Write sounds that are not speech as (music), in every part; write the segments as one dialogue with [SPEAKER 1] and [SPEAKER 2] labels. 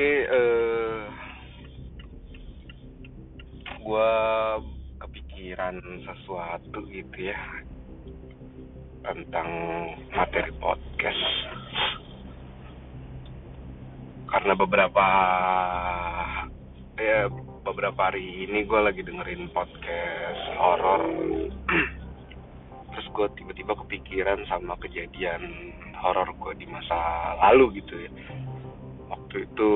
[SPEAKER 1] Oke, eh gua kepikiran sesuatu gitu ya tentang materi podcast. Karena beberapa ya beberapa hari ini gue lagi dengerin podcast horor. Terus gue tiba-tiba kepikiran sama kejadian horor gue di masa lalu gitu ya waktu itu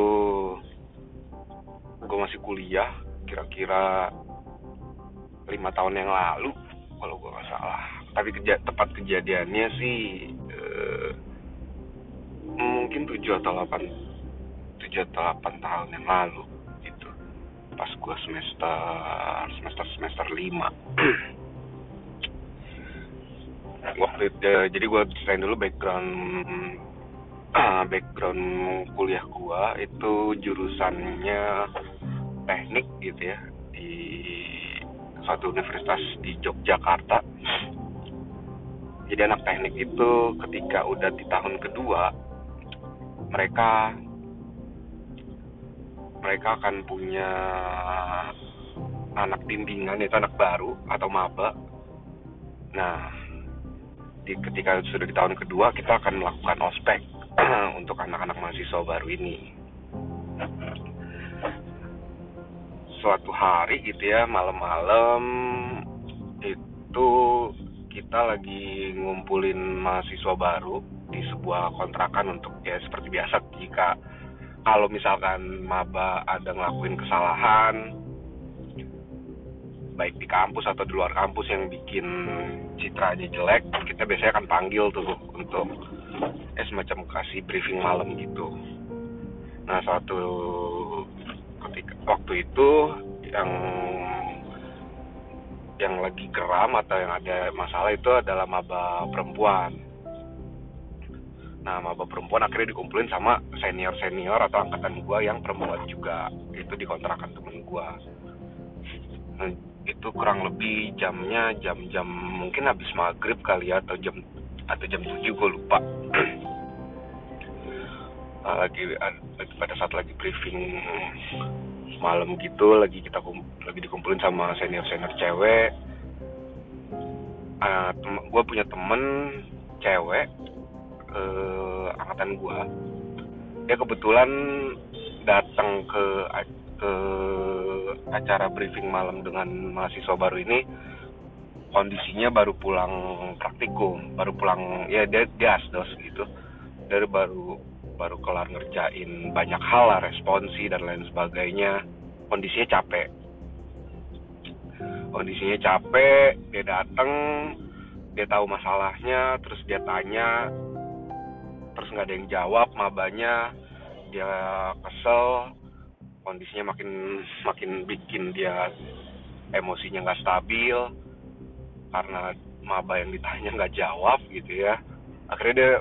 [SPEAKER 1] gue masih kuliah kira-kira lima tahun yang lalu kalau gue nggak salah. Tapi keja tepat kejadiannya sih eh, mungkin tujuh atau delapan tujuh atau delapan tahun yang lalu gitu. Pas gue semester semester semester lima. (clears throat) Waktu itu jadi gue ceritain dulu background background kuliah gua itu jurusannya teknik gitu ya di suatu universitas di Yogyakarta. Jadi anak teknik itu ketika udah di tahun kedua mereka mereka akan punya anak bimbingan itu anak baru atau maba. Nah, di ketika sudah di tahun kedua kita akan melakukan ospek (clears throat) untuk anak-anak mahasiswa baru ini. Suatu hari gitu ya, malam-malam itu kita lagi ngumpulin mahasiswa baru di sebuah kontrakan untuk ya seperti biasa jika kalau misalkan maba ada ngelakuin kesalahan baik di kampus atau di luar kampus yang bikin citranya jelek kita biasanya akan panggil tuh untuk eh semacam kasih briefing malam gitu. Nah suatu ketika waktu itu yang yang lagi geram atau yang ada masalah itu adalah maba perempuan. Nah maba perempuan akhirnya dikumpulin sama senior senior atau angkatan gua yang perempuan juga. Itu dikontrakan temen gua. Nah, itu kurang lebih jamnya jam-jam mungkin habis maghrib kali ya atau jam atau jam 7 gue lupa. (clears throat) Lagi, lagi pada saat lagi briefing malam gitu lagi kita lagi dikumpulin sama senior senior cewek uh, gue punya temen cewek uh, angkatan gue dia kebetulan datang ke ke acara briefing malam dengan mahasiswa baru ini kondisinya baru pulang praktikum baru pulang ya dia, dia asdos gitu. Dari baru baru kelar ngerjain banyak hal lah responsi dan lain sebagainya. Kondisinya capek. Kondisinya capek dia datang dia tahu masalahnya terus dia tanya terus nggak ada yang jawab mabanya. Dia kesel kondisinya makin makin bikin dia emosinya nggak stabil karena maba yang ditanya nggak jawab gitu ya. Akhirnya dia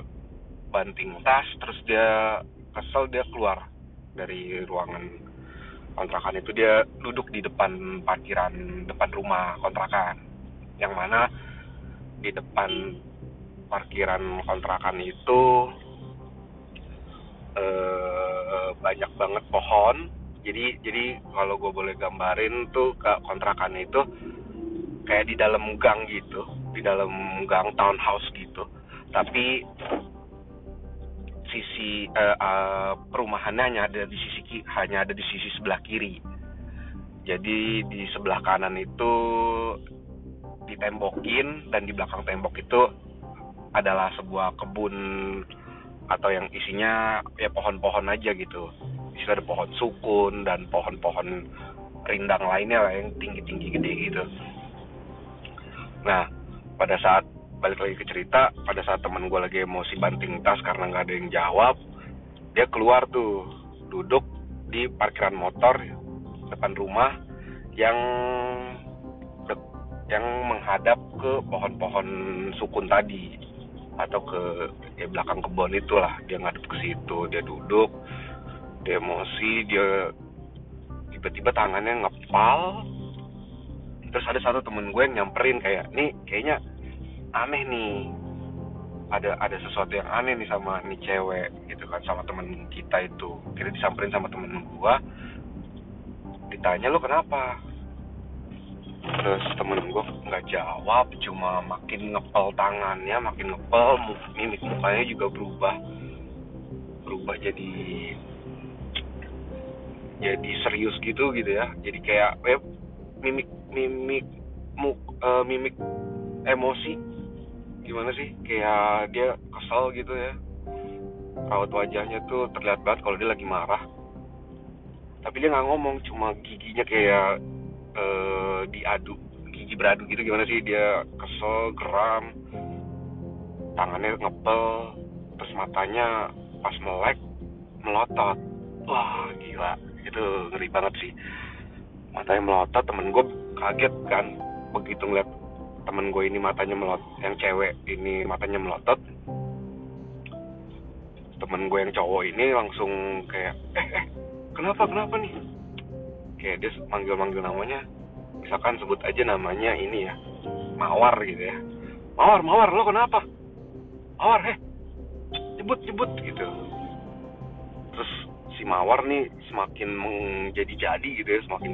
[SPEAKER 1] banting tas terus dia kesel dia keluar dari ruangan kontrakan itu. Dia duduk di depan parkiran depan rumah kontrakan. Yang mana di depan parkiran kontrakan itu eh, banyak banget pohon jadi jadi kalau gue boleh gambarin tuh ke kontrakan itu kayak di dalam gang gitu di dalam gang townhouse gitu. Tapi sisi uh, uh, perumahannya hanya ada di sisi hanya ada di sisi sebelah kiri. Jadi di sebelah kanan itu ditembokin dan di belakang tembok itu adalah sebuah kebun atau yang isinya ya pohon-pohon aja gitu situ ada pohon sukun dan pohon-pohon rindang lainnya lah yang tinggi-tinggi gede gitu. Nah, pada saat balik lagi ke cerita, pada saat teman gue lagi emosi banting tas karena nggak ada yang jawab, dia keluar tuh duduk di parkiran motor depan rumah yang yang menghadap ke pohon-pohon sukun tadi atau ke ya belakang kebun itulah dia ngadep ke situ dia duduk dia emosi dia tiba-tiba tangannya ngepal. Terus ada satu temen gue yang nyamperin kayak nih kayaknya aneh nih. Ada ada sesuatu yang aneh nih sama nih cewek gitu kan sama temen kita itu. Kira disamperin sama temen gua. Ditanya lo kenapa? Terus temen gua nggak jawab cuma makin ngepel tangannya makin ngepel mimik mukanya juga berubah. Berubah jadi jadi serius gitu gitu ya. Jadi kayak eh, mimik mimik muk uh, mimik emosi. Gimana sih? Kayak dia kesel gitu ya. Raut wajahnya tuh terlihat banget kalau dia lagi marah. Tapi dia nggak ngomong cuma giginya kayak uh, diadu gigi beradu gitu. Gimana sih? Dia kesel geram tangannya ngepel terus matanya pas melek melotot. Wah gila itu ngeri banget sih. Matanya melotot temen gue kaget kan. Begitu ngeliat temen gue ini matanya melot yang cewek ini matanya melotot. Temen gue yang cowok ini langsung kayak eh eh kenapa kenapa nih? Kayak dia manggil manggil namanya. Misalkan sebut aja namanya ini ya mawar gitu ya. Mawar mawar lo kenapa? Mawar eh jebut jebut gitu. Terus si mawar nih semakin menjadi jadi gitu ya semakin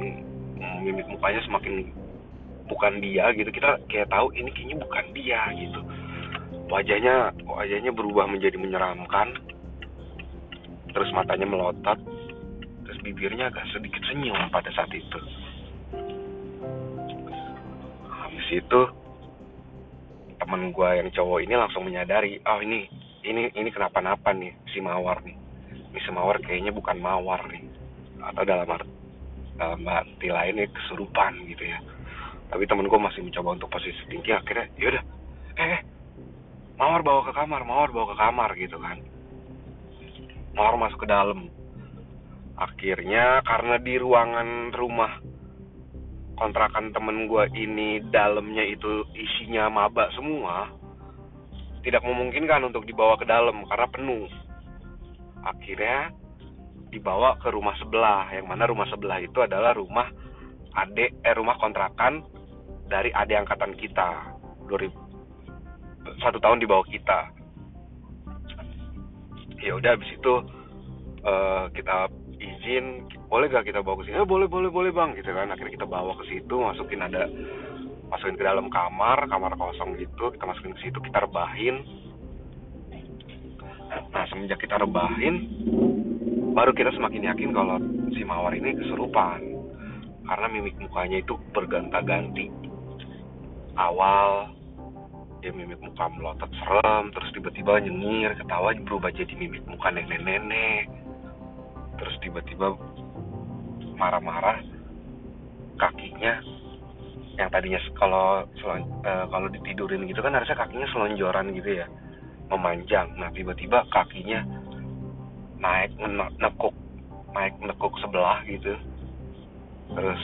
[SPEAKER 1] mimik mukanya semakin bukan dia gitu. Kita kayak tahu ini kayaknya bukan dia gitu. Wajahnya wajahnya berubah menjadi menyeramkan. Terus matanya melotot. Terus bibirnya agak sedikit senyum pada saat itu. Habis itu teman gue yang cowok ini langsung menyadari oh ini ini ini kenapa-napa nih si mawar nih si mawar kayaknya bukan mawar nih. Atau dalam arti dalam arti lainnya kesurupan gitu ya. Tapi temen gue masih mencoba untuk posisi tinggi akhirnya yaudah eh, eh mawar bawa ke kamar mawar bawa ke kamar gitu kan. Mawar masuk ke dalam. Akhirnya karena di ruangan rumah kontrakan temen gue ini dalamnya itu isinya maba semua tidak memungkinkan untuk dibawa ke dalam karena penuh akhirnya dibawa ke rumah sebelah yang mana rumah sebelah itu adalah rumah adik eh rumah kontrakan dari adik angkatan kita. 2000 satu tahun di bawah kita. Ya udah habis itu uh, kita izin boleh gak kita bawa ke sini? Eh, boleh boleh boleh bang gitu kan. Akhirnya kita bawa ke situ masukin ada masukin ke dalam kamar kamar kosong gitu kita masukin ke situ kita rebahin semenjak kita rebahin baru kita semakin yakin kalau si mawar ini kesurupan karena mimik mukanya itu berganta-ganti awal dia mimik muka melotot serem terus tiba-tiba nyengir ketawa berubah jadi mimik muka nenek-nenek. Terus tiba-tiba marah-marah kakinya yang tadinya kalau uh, kalau ditidurin gitu kan harusnya kakinya selonjoran gitu ya memanjang. Nah tiba-tiba kakinya naik nekuk naik nekuk sebelah gitu. Terus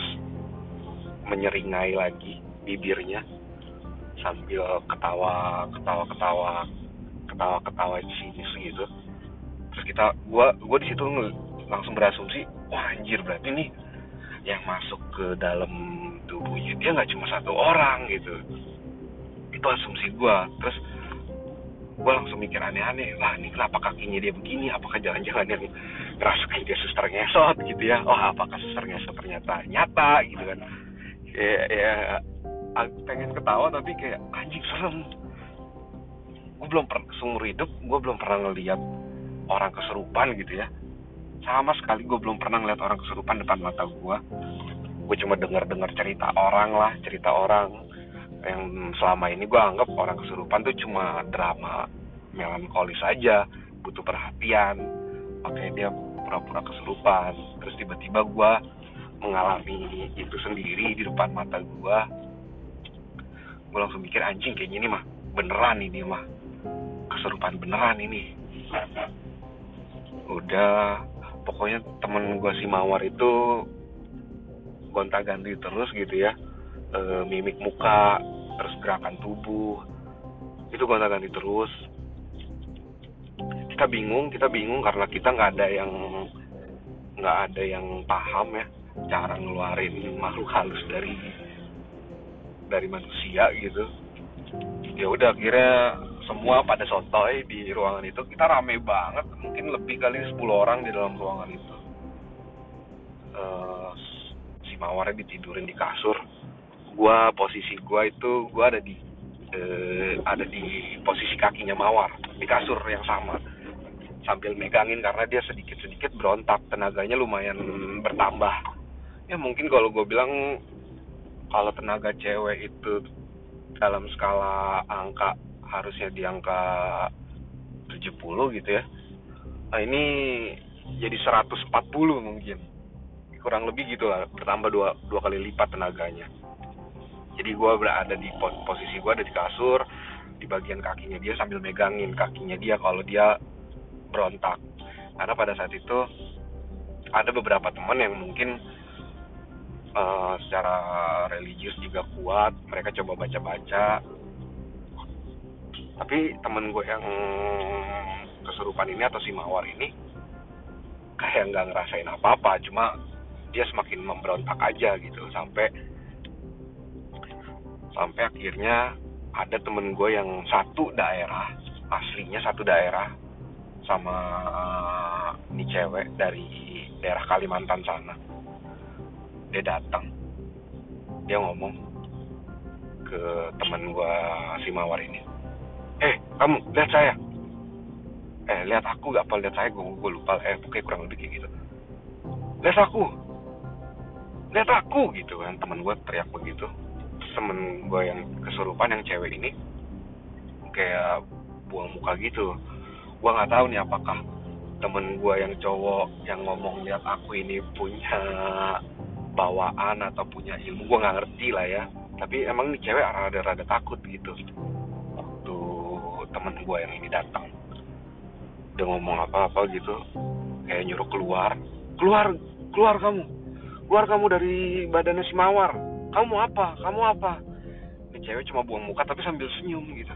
[SPEAKER 1] menyeringai lagi bibirnya sambil ketawa ketawa ketawa ketawa ketawa sini gitu. Terus kita gua gua di situ langsung berasumsi wah anjir berarti nih yang masuk ke dalam tubuhnya dia nggak cuma satu orang gitu. Itu asumsi gua. Terus gue langsung mikir aneh-aneh lah ini kenapa kakinya dia begini? Apakah jangan-jangan yang ngerasukin dia suster ngesot gitu ya? Oh apakah suster ngesot ternyata nyata gitu kan. Ya, ya pengen ketawa tapi kayak anjing serem. Gue belum pernah seumur hidup gue belum pernah ngeliat orang keserupan gitu ya. Sama sekali gue belum pernah ngeliat orang keserupan depan mata gue gue cuma dengar dengar cerita orang lah cerita orang yang selama ini gue anggap orang kesurupan tuh cuma drama melankolis saja butuh perhatian makanya dia pura-pura kesurupan. Terus tiba-tiba gue mengalami itu sendiri di depan mata gue gue langsung mikir anjing kayaknya ini mah beneran ini mah. Keserupan beneran ini. Udah pokoknya temen gue si mawar itu gonta ganti terus gitu ya e, mimik muka gerakan tubuh. Itu gonta ganti terus. Kita bingung kita bingung karena kita nggak ada yang nggak ada yang paham ya cara ngeluarin makhluk halus dari dari manusia gitu. Ya udah akhirnya semua pada sotoy di ruangan itu. Kita rame banget mungkin lebih kali 10 orang di dalam ruangan itu. Uh, si mawarnya ditidurin di kasur gua posisi gua itu gua ada di uh, ada di posisi kakinya mawar di kasur yang sama. Sambil megangin karena dia sedikit-sedikit berontak tenaganya lumayan bertambah. Ya mungkin kalau gue bilang kalau tenaga cewek itu dalam skala angka harusnya di angka 70 gitu ya. Nah ini jadi 140 mungkin. Kurang lebih gitu lah bertambah dua, dua kali lipat tenaganya jadi gue berada di posisi gue ada di kasur di bagian kakinya dia sambil megangin kakinya dia kalau dia berontak. Karena pada saat itu ada beberapa teman yang mungkin uh, secara religius juga kuat mereka coba baca-baca. Tapi temen gue yang kesurupan ini atau si mawar ini kayak nggak ngerasain apa-apa cuma dia semakin memberontak aja gitu sampai sampai akhirnya ada temen gue yang satu daerah aslinya satu daerah sama ini cewek dari daerah Kalimantan sana. Dia datang. Dia ngomong ke temen gue si mawar ini eh kamu lihat saya. Eh lihat aku gak apa lihat saya. Gue gue lupa eh pokoknya kurang lebih kayak gitu. Lihat aku. Lihat aku gitu kan temen gue teriak begitu temen gue yang kesurupan yang cewek ini kayak buang muka gitu. Gue nggak tahu nih apakah temen gue yang cowok yang ngomong lihat aku ini punya bawaan atau punya ilmu gue nggak ngerti lah ya. Tapi emang nih cewek rada-rada takut gitu. Temen gue yang ini datang udah ngomong apa-apa gitu kayak nyuruh keluar keluar keluar kamu. Keluar kamu dari badannya si mawar kamu mau apa? Kamu apa? Ini cewek cuma buang muka tapi sambil senyum gitu.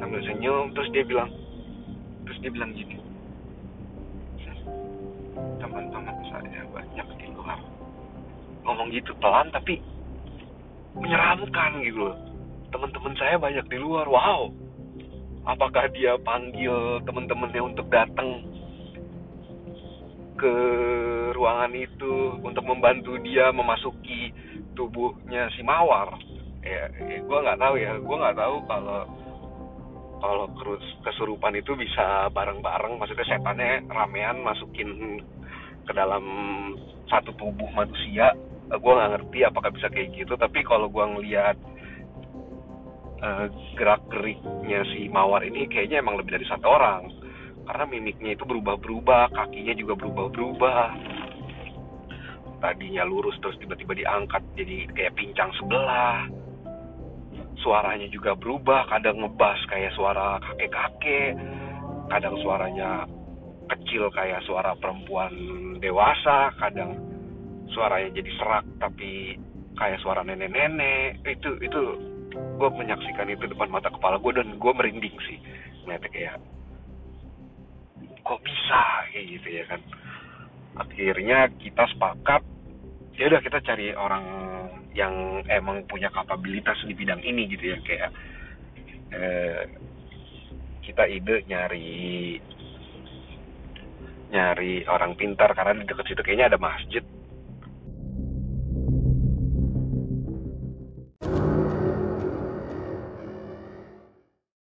[SPEAKER 1] Sambil senyum terus dia bilang terus dia bilang gini. Teman-teman saya banyak di luar. Ngomong gitu pelan tapi menyeramkan gitu loh. Teman-teman saya banyak di luar wow. Apakah dia panggil teman-temannya untuk datang ke ruangan itu untuk membantu dia memasuki tubuhnya si mawar. Ya, ya gue nggak tahu ya. Gue nggak tahu kalau kalau kesurupan itu bisa bareng-bareng. Maksudnya setannya ramean masukin ke dalam satu tubuh manusia. Gue nggak ngerti apakah bisa kayak gitu. Tapi kalau gue ngelihat uh, gerak geriknya si mawar ini kayaknya emang lebih dari satu orang karena mimiknya itu berubah-berubah kakinya juga berubah-berubah. Tadinya lurus terus tiba-tiba diangkat jadi kayak pincang sebelah. Suaranya juga berubah kadang ngebas kayak suara kakek-kakek kadang suaranya kecil kayak suara perempuan dewasa kadang suaranya jadi serak tapi kayak suara nenek-nenek. Itu itu gue menyaksikan itu depan mata kepala gue dan gue merinding sih. Ngeliatnya kayak kok bisa kayak gitu ya kan. Akhirnya kita sepakat ya udah kita cari orang yang emang punya kapabilitas di bidang ini gitu ya kayak eh, kita ide nyari nyari orang pintar karena di dekat situ kayaknya ada masjid